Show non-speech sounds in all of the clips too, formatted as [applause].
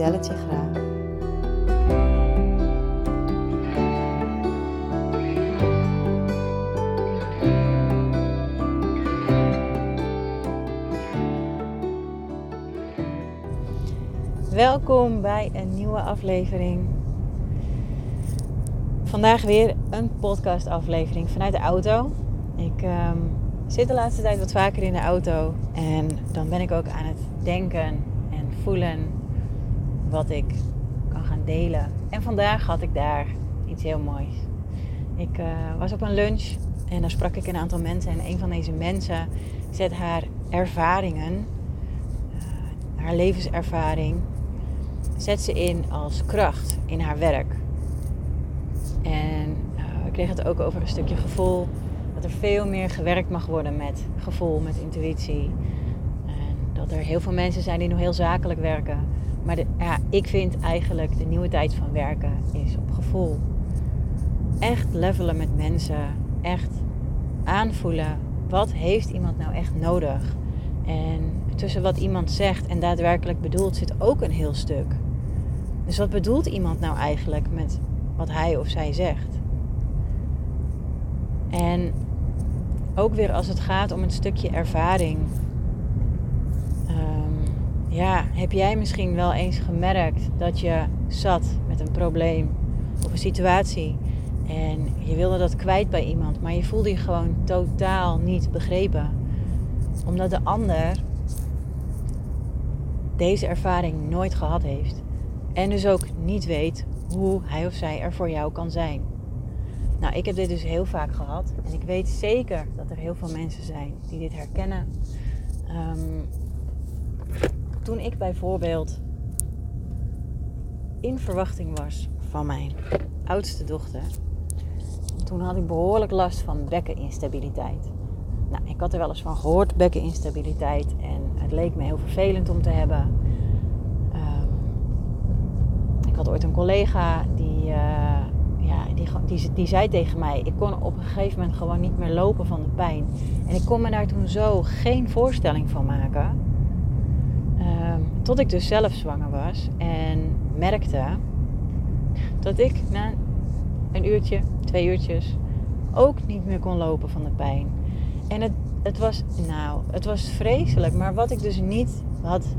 vertel graag. Welkom bij een nieuwe aflevering. Vandaag weer een podcastaflevering vanuit de auto. Ik ehm, zit de laatste tijd wat vaker in de auto en dan ben ik ook aan het denken en voelen wat ik kan gaan delen. En vandaag had ik daar iets heel moois. Ik uh, was op een lunch en daar sprak ik een aantal mensen en een van deze mensen zet haar ervaringen, uh, haar levenservaring, zet ze in als kracht in haar werk. En uh, ik kreeg het ook over een stukje gevoel. Dat er veel meer gewerkt mag worden met gevoel, met intuïtie. En dat er heel veel mensen zijn die nog heel zakelijk werken. Maar ja, ik vind eigenlijk de nieuwe tijd van werken is op gevoel. Echt levelen met mensen. Echt aanvoelen. Wat heeft iemand nou echt nodig? En tussen wat iemand zegt en daadwerkelijk bedoelt zit ook een heel stuk. Dus wat bedoelt iemand nou eigenlijk met wat hij of zij zegt? En ook weer als het gaat om een stukje ervaring. Ja, heb jij misschien wel eens gemerkt dat je zat met een probleem of een situatie en je wilde dat kwijt bij iemand, maar je voelde je gewoon totaal niet begrepen, omdat de ander deze ervaring nooit gehad heeft. En dus ook niet weet hoe hij of zij er voor jou kan zijn. Nou, ik heb dit dus heel vaak gehad. En ik weet zeker dat er heel veel mensen zijn die dit herkennen. Um, toen ik bijvoorbeeld in verwachting was van mijn oudste dochter. Toen had ik behoorlijk last van bekkeninstabiliteit. Nou, ik had er wel eens van gehoord, bekkeninstabiliteit. En het leek me heel vervelend om te hebben had ooit een collega die, uh, ja, die, die zei tegen mij: Ik kon op een gegeven moment gewoon niet meer lopen van de pijn. En ik kon me daar toen zo geen voorstelling van maken. Tot ik dus zelf zwanger was en merkte dat ik na een uurtje, twee uurtjes, ook niet meer kon lopen van de pijn. En het, het was, nou, het was vreselijk. Maar wat ik dus niet had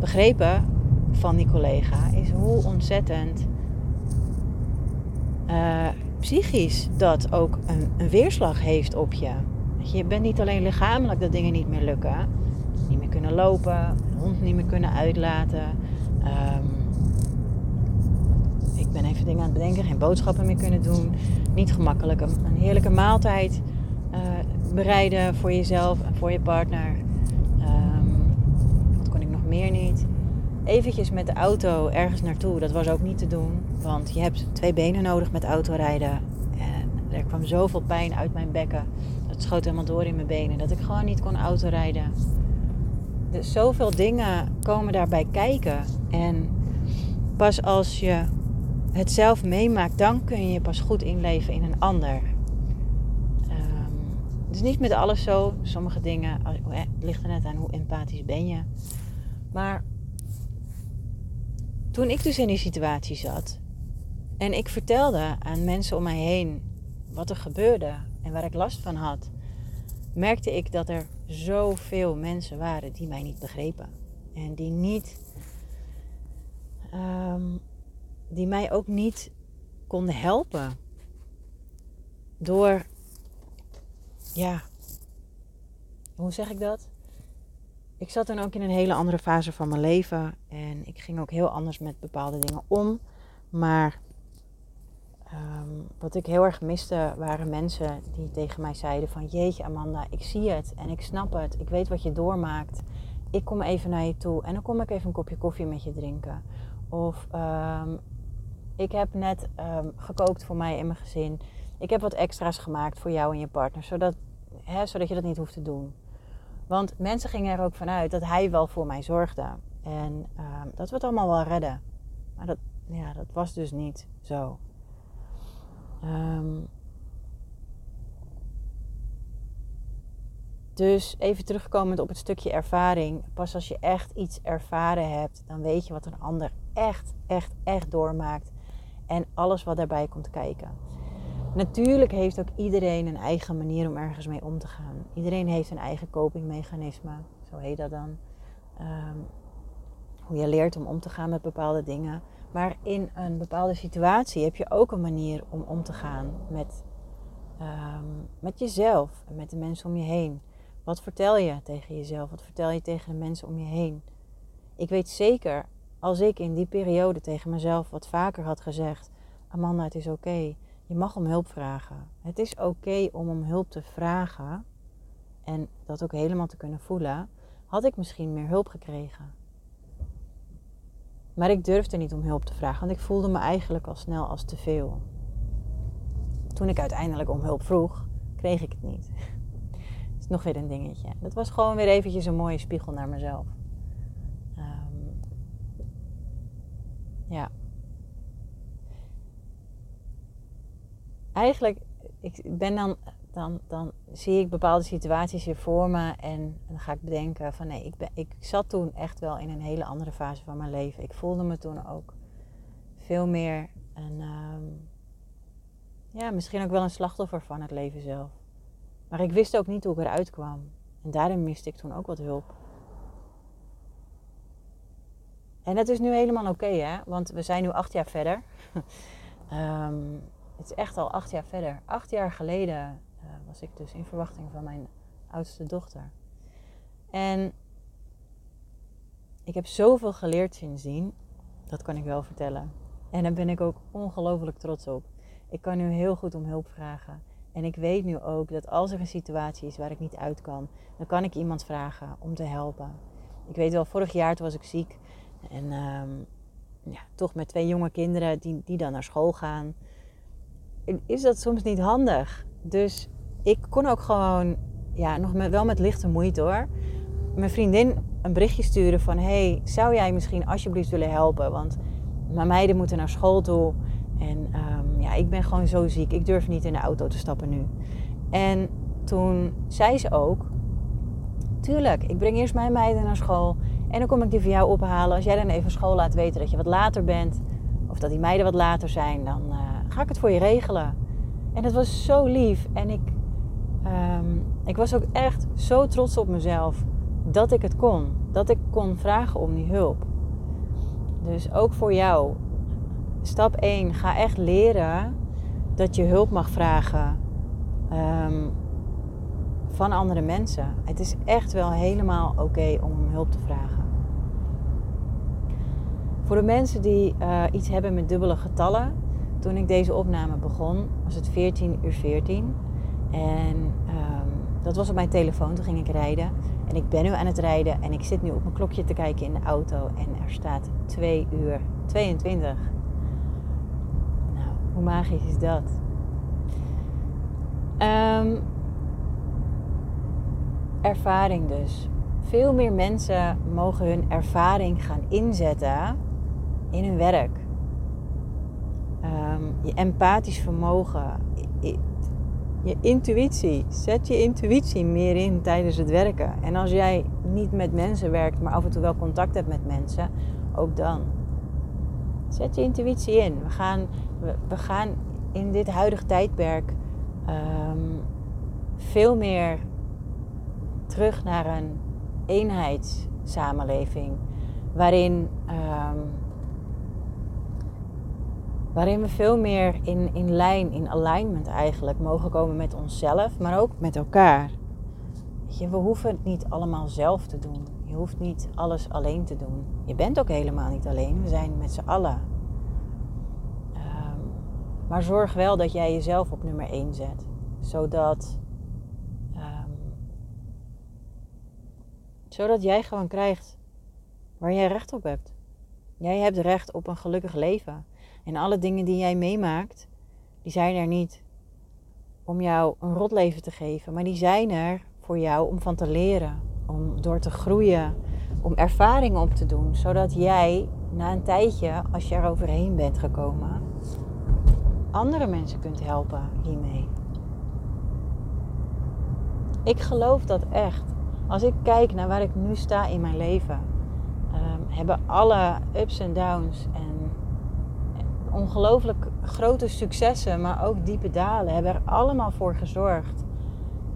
begrepen, van die collega is hoe ontzettend uh, psychisch dat ook een, een, weerslag heeft op je. Je bent niet alleen lichamelijk dat dingen niet meer lukken, niet meer kunnen lopen, hond niet meer kunnen uitlaten. Um, ik ben even dingen aan het bedenken, geen boodschappen meer kunnen doen, niet gemakkelijk een, een heerlijke maaltijd uh, bereiden voor jezelf en voor je partner. Um, wat kon ik nog meer niet? eventjes met de auto ergens naartoe, dat was ook niet te doen. Want je hebt twee benen nodig met autorijden. En er kwam zoveel pijn uit mijn bekken. Dat schoot helemaal door in mijn benen. Dat ik gewoon niet kon autorijden. Dus zoveel dingen komen daarbij kijken. En pas als je het zelf meemaakt, dan kun je pas goed inleven in een ander. Um, dus niet met alles zo. Sommige dingen, het ligt er net aan hoe empathisch ben je. Maar toen ik dus in die situatie zat en ik vertelde aan mensen om mij heen wat er gebeurde en waar ik last van had, merkte ik dat er zoveel mensen waren die mij niet begrepen. En die niet, um, die mij ook niet konden helpen. Door, ja, hoe zeg ik dat? ik zat dan ook in een hele andere fase van mijn leven. En ik ging ook heel anders met bepaalde dingen om. Maar ehm, wat ik heel erg miste waren mensen die tegen mij zeiden van... Jeetje Amanda, ik zie het en ik snap het. Ik weet wat je doormaakt. Ik kom even naar je toe en dan kom ik even een kopje koffie met je drinken. Of ehm, ik heb net ehm, gekookt voor mij en mijn gezin. Ik heb wat extra's gemaakt voor jou en je partner, zodat, hè, zodat je dat niet hoeft te doen. Want mensen gingen er ook vanuit dat hij wel voor mij zorgde. En dat we het allemaal wel redden. Maar dat, ja, dat was dus niet zo. Dus even terugkomend op het stukje ervaring. Pas als je echt iets ervaren hebt, dan weet je wat een ander echt, echt, echt doormaakt. En alles wat daarbij komt kijken. Natuurlijk heeft ook iedereen een eigen manier om ergens mee om te gaan. Iedereen heeft een eigen copingmechanisme, zo heet dat dan. Ehm, hoe je leert om om te gaan met bepaalde dingen. Maar in een bepaalde situatie heb je ook een manier om om te gaan met, ehm, met jezelf en met de mensen om je heen. Wat vertel je tegen jezelf? Wat vertel je tegen de mensen om je heen? Ik weet zeker, als ik in die periode tegen mezelf wat vaker had gezegd: Amanda, het is oké. Je mag om hulp vragen. Het is oké om om hulp te vragen en dat ook helemaal te kunnen voelen. Had ik misschien meer hulp gekregen. Maar ik durfde niet om hulp te vragen, want ik voelde me eigenlijk al snel als te veel. Toen ik uiteindelijk om hulp vroeg, kreeg ik het niet [laughs] nog weer een dingetje. Dat was gewoon weer eventjes een mooie spiegel naar mezelf. Um, ja. Eigenlijk, ik ben dan, dan, dan zie ik bepaalde situaties hier voor me en dan ga ik bedenken van nee, ik, ben, ik zat toen echt wel in een hele andere fase van mijn leven. Ik voelde me toen ook veel meer een, um, ja, misschien ook wel een slachtoffer van het leven zelf. Maar ik wist ook niet hoe ik eruit kwam. En daarin miste ik toen ook wat hulp. En dat is nu helemaal oké, hè? Want we zijn nu acht jaar verder. um, [laughs] het is echt al acht jaar verder. Acht jaar geleden was ik dus in verwachting van mijn oudste dochter. En ik heb zoveel geleerd sindsdien. Dat kan ik wel vertellen. En daar ben ik ook ongelooflijk trots op. Ik kan nu heel goed om hulp vragen. En ik weet nu ook dat als er een situatie is waar ik niet uit kan, dan kan ik iemand vragen om te helpen. Ik weet wel, vorig jaar toen was ik ziek. En ehm, ja, toch met twee jonge kinderen die, die dan naar school gaan. Is dat soms niet handig? Dus ik kon ook gewoon, ja, nog met, wel met lichte moeite hoor. Mijn vriendin een berichtje sturen van... hey, zou jij misschien alsjeblieft willen helpen? Want mijn meiden moeten naar school toe. En ehm, ja, ik ben gewoon zo ziek. Ik durf niet in de auto te stappen nu. En toen zei ze ook: Tuurlijk, ik breng eerst mijn meiden naar school. En dan kom ik die voor jou ophalen. Als jij dan even school laat weten dat je wat later bent. Of dat die meiden wat later zijn. Dan uh, ga ik het voor je regelen. En dat was zo lief. En ik, um, ik was ook echt zo trots op mezelf. Dat ik het kon. Dat ik kon vragen om die hulp. Dus ook voor jou stap 1, ga echt leren dat je hulp mag vragen um, van andere mensen. Het is echt wel helemaal oké om hulp te vragen. Voor de mensen die uh, iets hebben met dubbele getallen, toen ik deze opname begon, was het 14 uur 14. En um, dat was op mijn telefoon, toen ging ik rijden. En ik ben nu aan het rijden en ik zit nu op mijn klokje te kijken in de auto en er staat 2 uur 22. Hoe magisch is dat? Um, ervaring dus. Veel meer mensen mogen hun ervaring gaan inzetten in hun werk. Um, je empathisch vermogen, je, intuïtie. Zet je intuïtie meer in tijdens het werken. En als jij niet met mensen werkt, maar af en toe wel contact hebt met mensen, ook dan. Zet je intuïtie in. We gaan, we, gaan in dit huidige tijdperk ehm, veel meer terug naar een eenheidssamenleving. Waarin, um, waarin we veel meer in, in lijn, in alignment eigenlijk mogen komen met onszelf, maar ook met elkaar. je, we hoeven het niet allemaal zelf te doen. Je hoeft niet alles alleen te doen. Je bent ook helemaal niet alleen. We zijn met z'n allen. Um, maar zorg wel dat jij jezelf op nummer 1 zet. Zodat, um, zodat jij gewoon krijgt waar jij recht op hebt. Jij hebt recht op een gelukkig leven. En alle dingen die jij meemaakt, die zijn er niet om jou een rot leven te geven, maar die zijn er voor jou om van te leren, om door te groeien, om ervaringen op te doen, zodat jij na een tijdje, als je er overheen bent gekomen, andere mensen kunt helpen hiermee. Ik geloof dat echt. Als ik kijk naar waar ik nu sta in mijn leven, um, hebben alle ups en downs en ongelooflijk grote successen, maar ook diepe dalen, hebben er allemaal voor gezorgd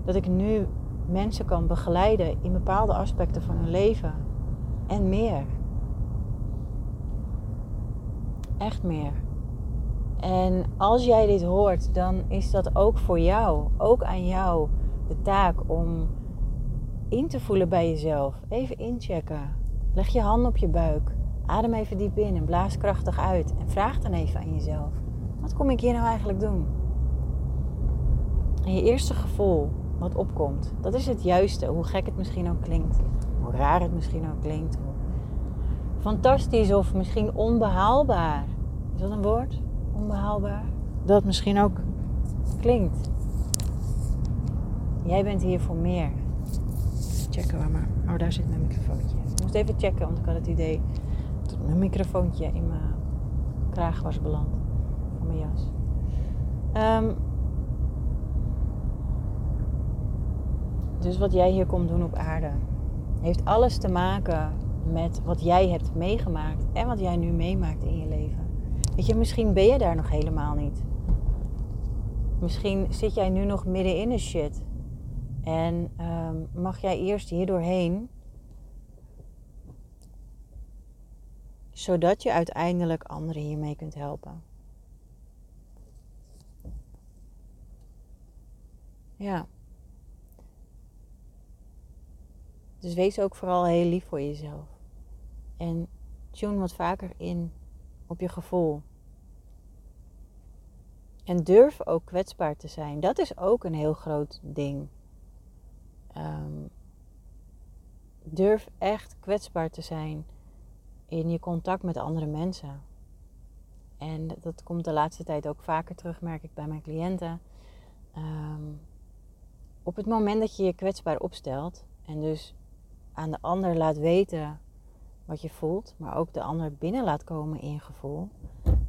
dat ik nu mensen kan begeleiden in bepaalde aspecten van hun leven en meer. Echt meer. En als jij dit hoort, dan is dat ook voor jou, ook aan jou, de taak om in te voelen bij jezelf. Even inchecken. Leg je hand op je buik. Adem even diep in en blaas krachtig uit. En vraag dan even aan jezelf: wat kom ik hier nou eigenlijk doen? En je eerste gevoel wat opkomt, dat is het juiste. Hoe gek het misschien ook klinkt. Hoe raar het misschien ook klinkt. Fantastisch of misschien onbehaalbaar. Is dat een woord? Onbehaalbaar? Dat misschien ook klinkt. Jij bent hier voor meer. Checken waar maar. Oh, daar zit mijn microfoontje. Ik moest even checken, want ik had het idee mijn microfoontje in mijn kraag was beland. Van mijn jas. Um, dus wat jij hier komt doen op aarde, heeft alles te maken met wat jij hebt meegemaakt en wat jij nu meemaakt in je leven. Weet je, misschien ben je daar nog helemaal niet. Misschien zit jij nu nog midden in de shit. En um, mag jij eerst hier doorheen, zodat je uiteindelijk anderen hiermee kunt helpen. Ja. Dus wees ook vooral heel lief voor jezelf. En tune wat vaker in op je gevoel. En durf ook kwetsbaar te zijn. Dat is ook een heel groot ding. Um, durf echt kwetsbaar te zijn in je contact met andere mensen. En dat komt de laatste tijd ook vaker terug, merk ik bij mijn cliënten. Um, op het moment dat je je kwetsbaar opstelt en dus aan de ander laat weten wat je voelt, maar ook de ander binnen laat komen in gevoel,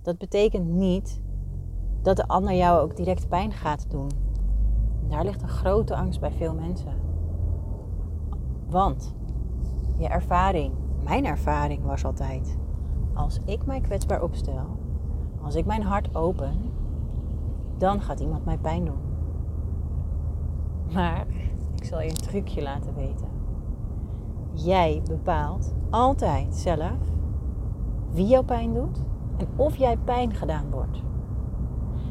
dat betekent niet dat de ander jou ook direct pijn gaat doen. Daar ligt een grote angst bij veel mensen. Want je ervaring, mijn ervaring was altijd, als ik mij kwetsbaar opstel, als ik mijn hart open, dan gaat iemand mij pijn doen. Maar ik zal je een trucje laten weten. Jij bepaalt altijd zelf wie jou pijn doet en of jij pijn gedaan wordt.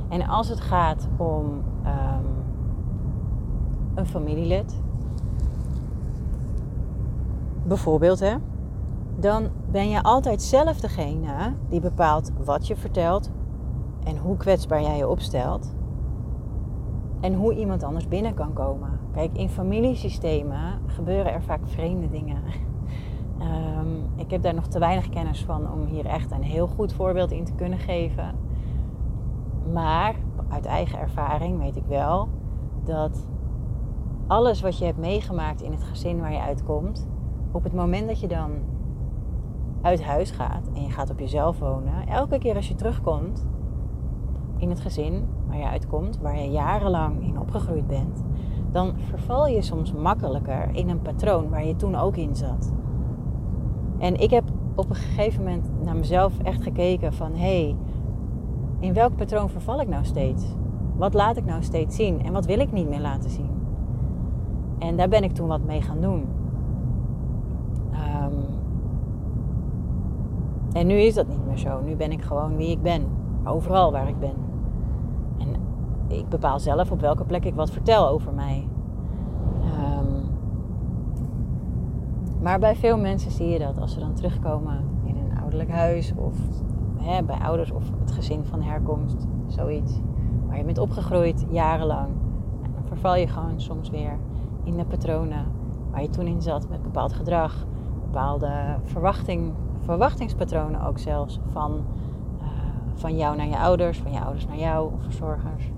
En als het gaat om um, een familielid, bijvoorbeeld, hè, dan ben je altijd zelf degene die bepaalt wat je vertelt en hoe kwetsbaar jij je opstelt en hoe iemand anders binnen kan komen. Kijk, in familiesystemen gebeuren er vaak vreemde dingen. Um, [laughs] ik heb daar nog te weinig kennis van om hier echt een heel goed voorbeeld in te kunnen geven. Maar uit eigen ervaring weet ik wel dat alles wat je hebt meegemaakt in het gezin waar je uitkomt, op het moment dat je dan uit huis gaat en je gaat op jezelf wonen, elke keer als je terugkomt in het gezin waar je uitkomt, waar je jarenlang in opgegroeid bent, dan verval je soms makkelijker in een patroon waar je toen ook in zat. En ik heb op een gegeven moment naar mezelf echt gekeken van hé, hey, in welk patroon verval ik nou steeds? Wat laat ik nou steeds zien en wat wil ik niet meer laten zien? En daar ben ik toen wat mee gaan doen. Um, en nu is dat niet meer zo. Nu ben ik gewoon wie ik ben. Overal waar ik ben. En ik bepaal zelf op welke plek ik wat vertel over mij. Um, maar bij veel mensen zie je dat als ze dan terugkomen in een ouderlijk huis of hè, bij ouders of het gezin van herkomst, zoiets. Waar je bent opgegroeid jarenlang. En dan verval je gewoon soms weer in de patronen waar je toen in zat met bepaald gedrag, bepaalde verwachting verwachtingspatronen ook zelfs van, eh, van jou naar je ouders, van je ouders naar jou verzorgers,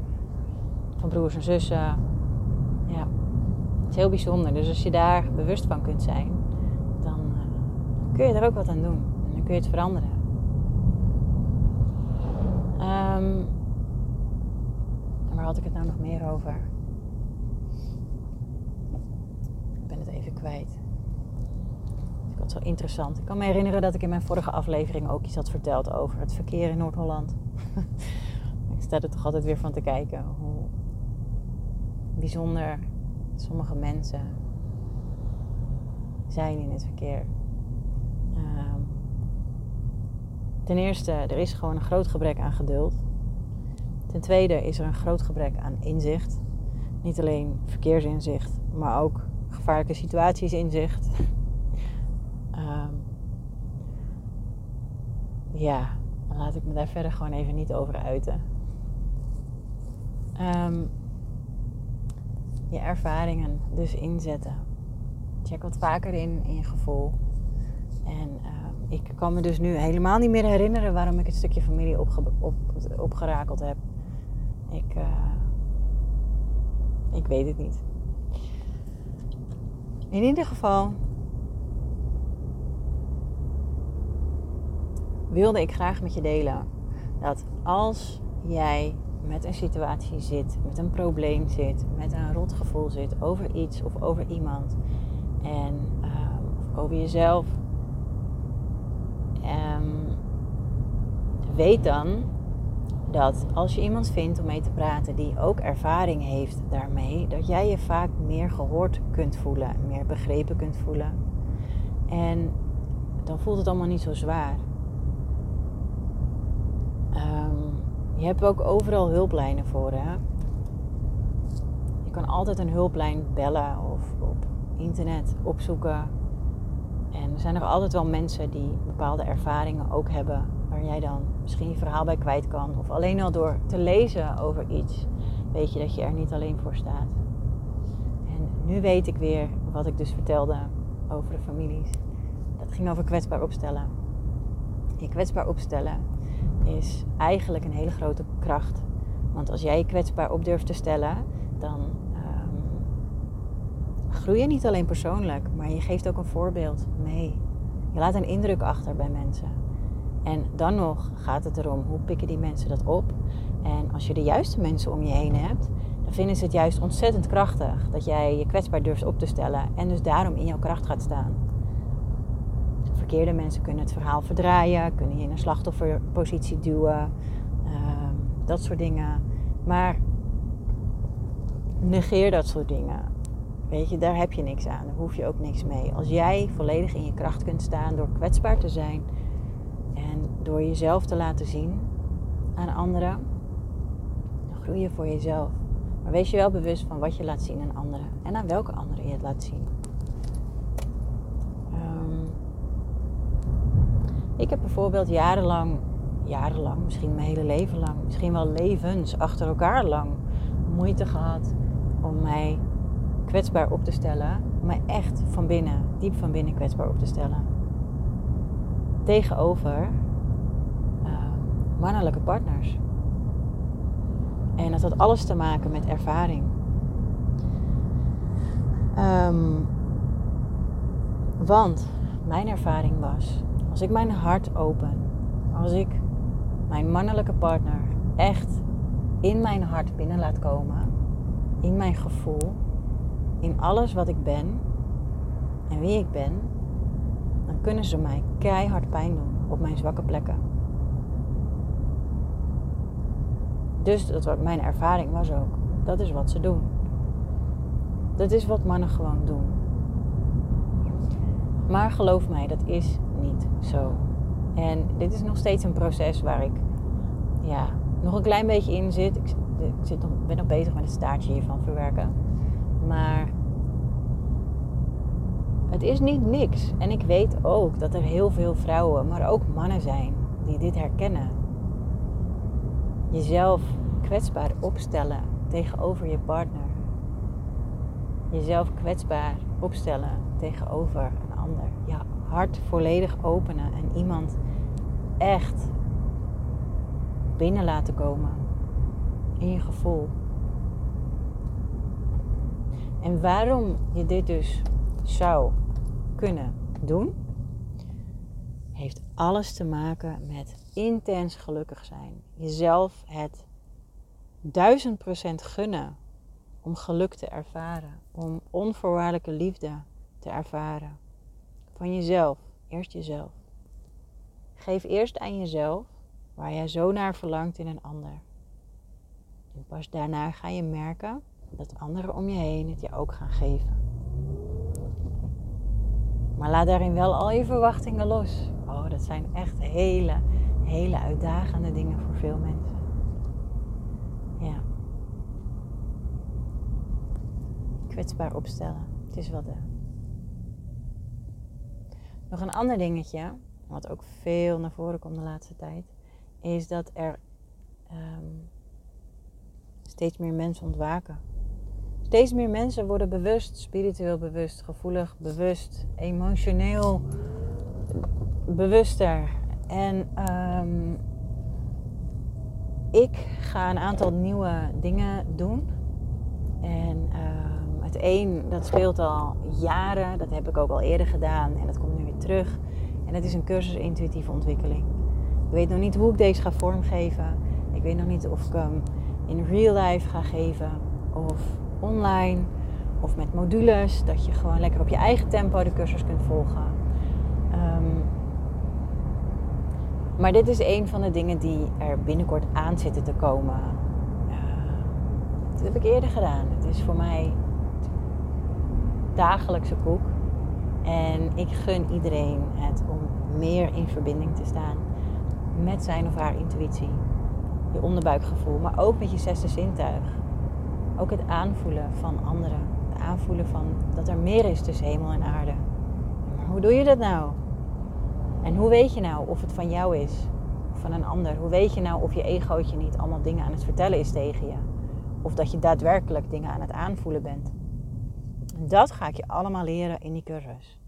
van broers en zussen. Ja, het is heel bijzonder. Dus als je daar bewust van kunt zijn, dan, dan kun je er ook wat aan doen. En dan kun je het veranderen. Um, en waar had ik het nou nog meer over? Ik ben het even kwijt. Zo interessant. Ik kan me herinneren dat ik in mijn vorige aflevering ook iets had verteld over het verkeer in Noord-Holland. [laughs] ik sta er toch altijd weer van te kijken hoe bijzonder sommige mensen zijn in het verkeer. Ehm, ten eerste, er is gewoon een groot gebrek aan geduld. Ten tweede is er een groot gebrek aan inzicht. Niet alleen verkeersinzicht, maar ook gevaarlijke situaties inzicht. um, ja, dan laat ik me daar verder gewoon even niet over uiten. Um, je ervaringen dus inzetten. Check wat vaker in, in je gevoel. En um, ik kan me dus nu helemaal niet meer herinneren waarom ik het stukje familie op, opgerakeld heb. Ik, uh, ik weet het niet. In ieder geval wilde ik graag met je delen dat als jij met een situatie zit, met een probleem zit, met een rotgevoel zit over iets of over iemand en uh, over jezelf, um, weet dan dat als je iemand vindt om mee te praten die ook ervaring heeft daarmee, dat jij je vaak meer gehoord kunt voelen, meer begrepen kunt voelen. En dan voelt het allemaal niet zo zwaar. Um, je hebt ook overal hulplijnen voor. Hè? Je kan altijd een hulplijn bellen of op internet opzoeken. En er zijn nog altijd wel mensen die bepaalde ervaringen ook hebben waar jij dan misschien je verhaal bij kwijt kan. Of alleen al door te lezen over iets, weet je dat je er niet alleen voor staat. En nu weet ik weer wat ik dus vertelde over de families. Dat ging over kwetsbaar opstellen. Je kwetsbaar opstellen is eigenlijk een hele grote kracht. Want als jij je kwetsbaar op durft te stellen, dan um, groei je niet alleen persoonlijk, maar je geeft ook een voorbeeld mee. Je laat een indruk achter bij mensen. En dan nog gaat het erom hoe pikken die mensen dat op. En als je de juiste mensen om je heen hebt, dan vinden ze het juist ontzettend krachtig dat jij je kwetsbaar durft op te stellen en dus daarom in jouw kracht gaat staan. Verkeerde mensen kunnen het verhaal verdraaien, kunnen je in een slachtofferpositie duwen, ehm, dat soort dingen. Maar negeer dat soort dingen. Weet je, daar heb je niks aan. Daar hoef je ook niks mee. Als jij volledig in je kracht kunt staan door kwetsbaar te zijn, en door jezelf te laten zien aan anderen, dan groei je voor jezelf. Maar wees je wel bewust van wat je laat zien aan anderen en aan welke anderen je het laat zien. Um, ik heb bijvoorbeeld jarenlang, jarenlang, misschien mijn hele leven lang, misschien wel levens achter elkaar lang moeite gehad om mij kwetsbaar op te stellen. Om mij echt van binnen, diep van binnen kwetsbaar op te stellen tegenover uh, mannelijke partners. En dat had alles te maken met ervaring. Um, want mijn ervaring was, als ik mijn hart open, als ik mijn mannelijke partner echt in mijn hart binnen laat komen, in mijn gevoel, in alles wat ik ben en wie ik ben, dan kunnen ze mij keihard pijn doen op mijn zwakke plekken. Dus dat wat mijn ervaring was ook. Dat is wat ze doen. Dat is wat mannen gewoon doen. Maar geloof mij, dat is niet zo. En dit is nog steeds een proces waar ik ja, nog een klein beetje in zit. Ik, zit nog, ben nog bezig met het staartje hiervan verwerken. Maar het is niet niks. En ik weet ook dat er heel veel vrouwen, maar ook mannen zijn die dit herkennen. Jezelf kwetsbaar opstellen tegenover je partner. Jezelf kwetsbaar opstellen tegenover een ander. Ja, hart volledig openen en iemand echt binnen laten komen in je gevoel. En waarom je dit dus zou kunnen doen, heeft alles te maken met intens gelukkig zijn. Jezelf het duizend procent gunnen om geluk te ervaren, om onvoorwaardelijke liefde te ervaren. Van jezelf, eerst jezelf. Geef eerst aan jezelf waar jij zo naar verlangt in een ander. En pas daarna ga je merken dat anderen om je heen het je ook gaan geven. Maar laat daarin wel al je verwachtingen los. Oh, dat zijn echt hele, hele uitdagende dingen voor veel mensen. Ja. Kwetsbaar opstellen. Het is wel de. Nog een ander dingetje, wat ook veel naar voren komt de laatste tijd, is dat er ehm, steeds meer mensen ontwaken. Steeds meer mensen worden bewust, spiritueel bewust, gevoelig bewust, emotioneel bewuster. En um, ik ga een aantal nieuwe dingen doen. En um, het een, dat speelt al jaren. Dat heb ik ook al eerder gedaan. En dat komt nu weer terug. En dat is een cursus intuïtieve ontwikkeling. Ik weet nog niet hoe ik deze ga vormgeven. Ik weet nog niet of ik hem in real life ga geven. Of online. Of met modules. Dat je gewoon lekker op je eigen tempo de cursus kunt volgen. Um, maar dit is een van de dingen die er binnenkort aan zitten te komen. Uh, dat heb ik eerder gedaan. Het is voor mij dagelijkse koek. En ik gun iedereen het om meer in verbinding te staan met zijn of haar intuïtie. Je onderbuikgevoel, maar ook met je zesde zintuig. Ook het aanvoelen van anderen. Het aanvoelen van dat er meer is tussen hemel en aarde. Maar hoe doe je dat nou? En hoe weet je nou of het van jou is of van een ander? Hoe weet je nou of je egootje niet allemaal dingen aan het vertellen is tegen je? Of dat je daadwerkelijk dingen aan het aanvoelen bent? Dat ga ik je allemaal leren in die cursus.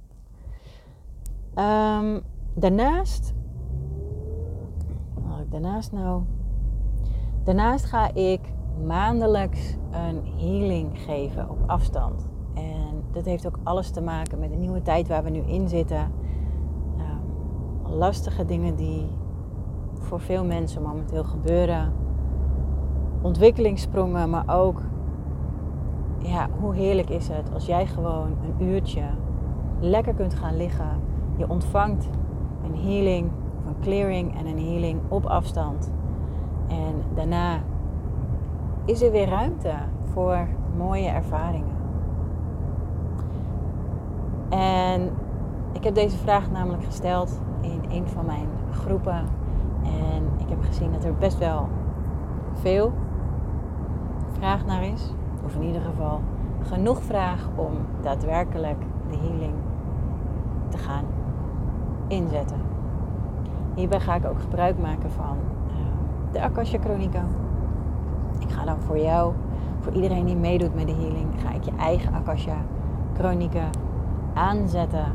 Um, daarnaast, wat ik daarnaast nou? Daarnaast ga ik maandelijks een healing geven op afstand. En dat heeft ook alles te maken met de nieuwe tijd waar we nu in zitten lastige dingen die voor veel mensen momenteel gebeuren. Ontwikkelingssprongen, maar ook ja, hoe heerlijk is het als jij gewoon een uurtje lekker kunt gaan liggen. Je ontvangt een healing of een clearing en een healing op afstand. En daarna is er weer ruimte voor mooie ervaringen. En ik heb deze vraag namelijk gesteld in een van mijn groepen. En ik heb gezien dat er best wel veel vraag naar is. Of in ieder geval genoeg vraag om daadwerkelijk de healing te gaan inzetten. Hierbij ga ik ook gebruik maken van uh, de Akasha Chronica. Ik ga dan voor jou, voor iedereen die meedoet met de healing, ga ik je eigen Akasha Chronica aanzetten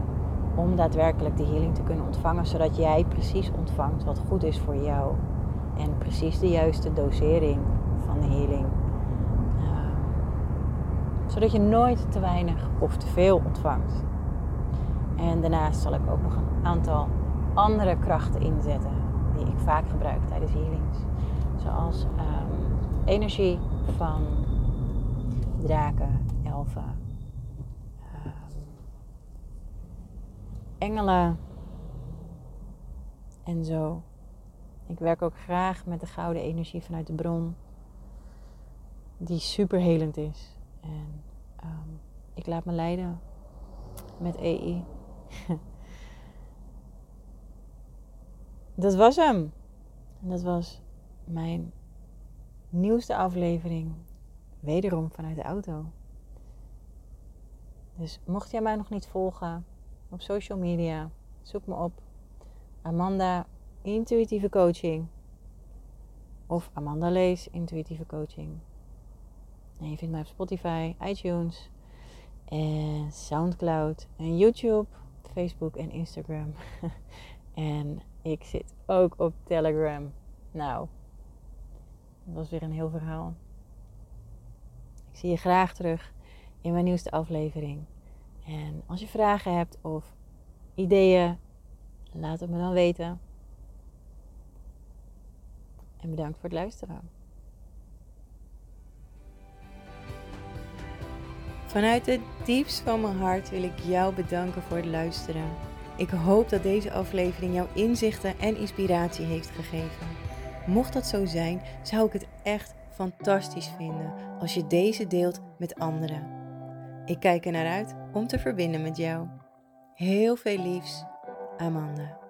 om daadwerkelijk de healing te kunnen ontvangen, zodat jij precies ontvangt wat goed is voor jou. En precies de juiste dosering van de healing. Zodat je nooit te weinig of te veel ontvangt. En daarnaast zal ik ook nog een aantal andere krachten inzetten die ik vaak gebruik tijdens healings. Zoals um, energie van draken, elfen, engelen en zo. Ik werk ook graag met de gouden energie vanuit de bron, die super helend is. En um, ik laat me leiden met EI. [laughs] dat was hem. Dat was mijn nieuwste aflevering. Wederom vanuit de auto. Dus mocht jij mij nog niet volgen, op social media. Zoek me op. Amanda Intuïtieve Coaching. Of Amanda Lees Intuïtieve Coaching. En je vindt mij op Spotify, iTunes en Soundcloud en YouTube. Facebook en Instagram. [laughs] en ik zit ook op Telegram. Nou, dat was weer een heel verhaal. Ik zie je graag terug in mijn nieuwste aflevering. En als je vragen hebt of ideeën, laat het me dan weten. En bedankt voor het luisteren. Vanuit het diepst van mijn hart wil ik jou bedanken voor het luisteren. Ik hoop dat deze aflevering jouw inzichten en inspiratie heeft gegeven. Mocht dat zo zijn, zou ik het echt fantastisch vinden als je deze deelt met anderen. Ik kijk er naar uit om te verbinden met jou. Heel veel liefs, Amanda.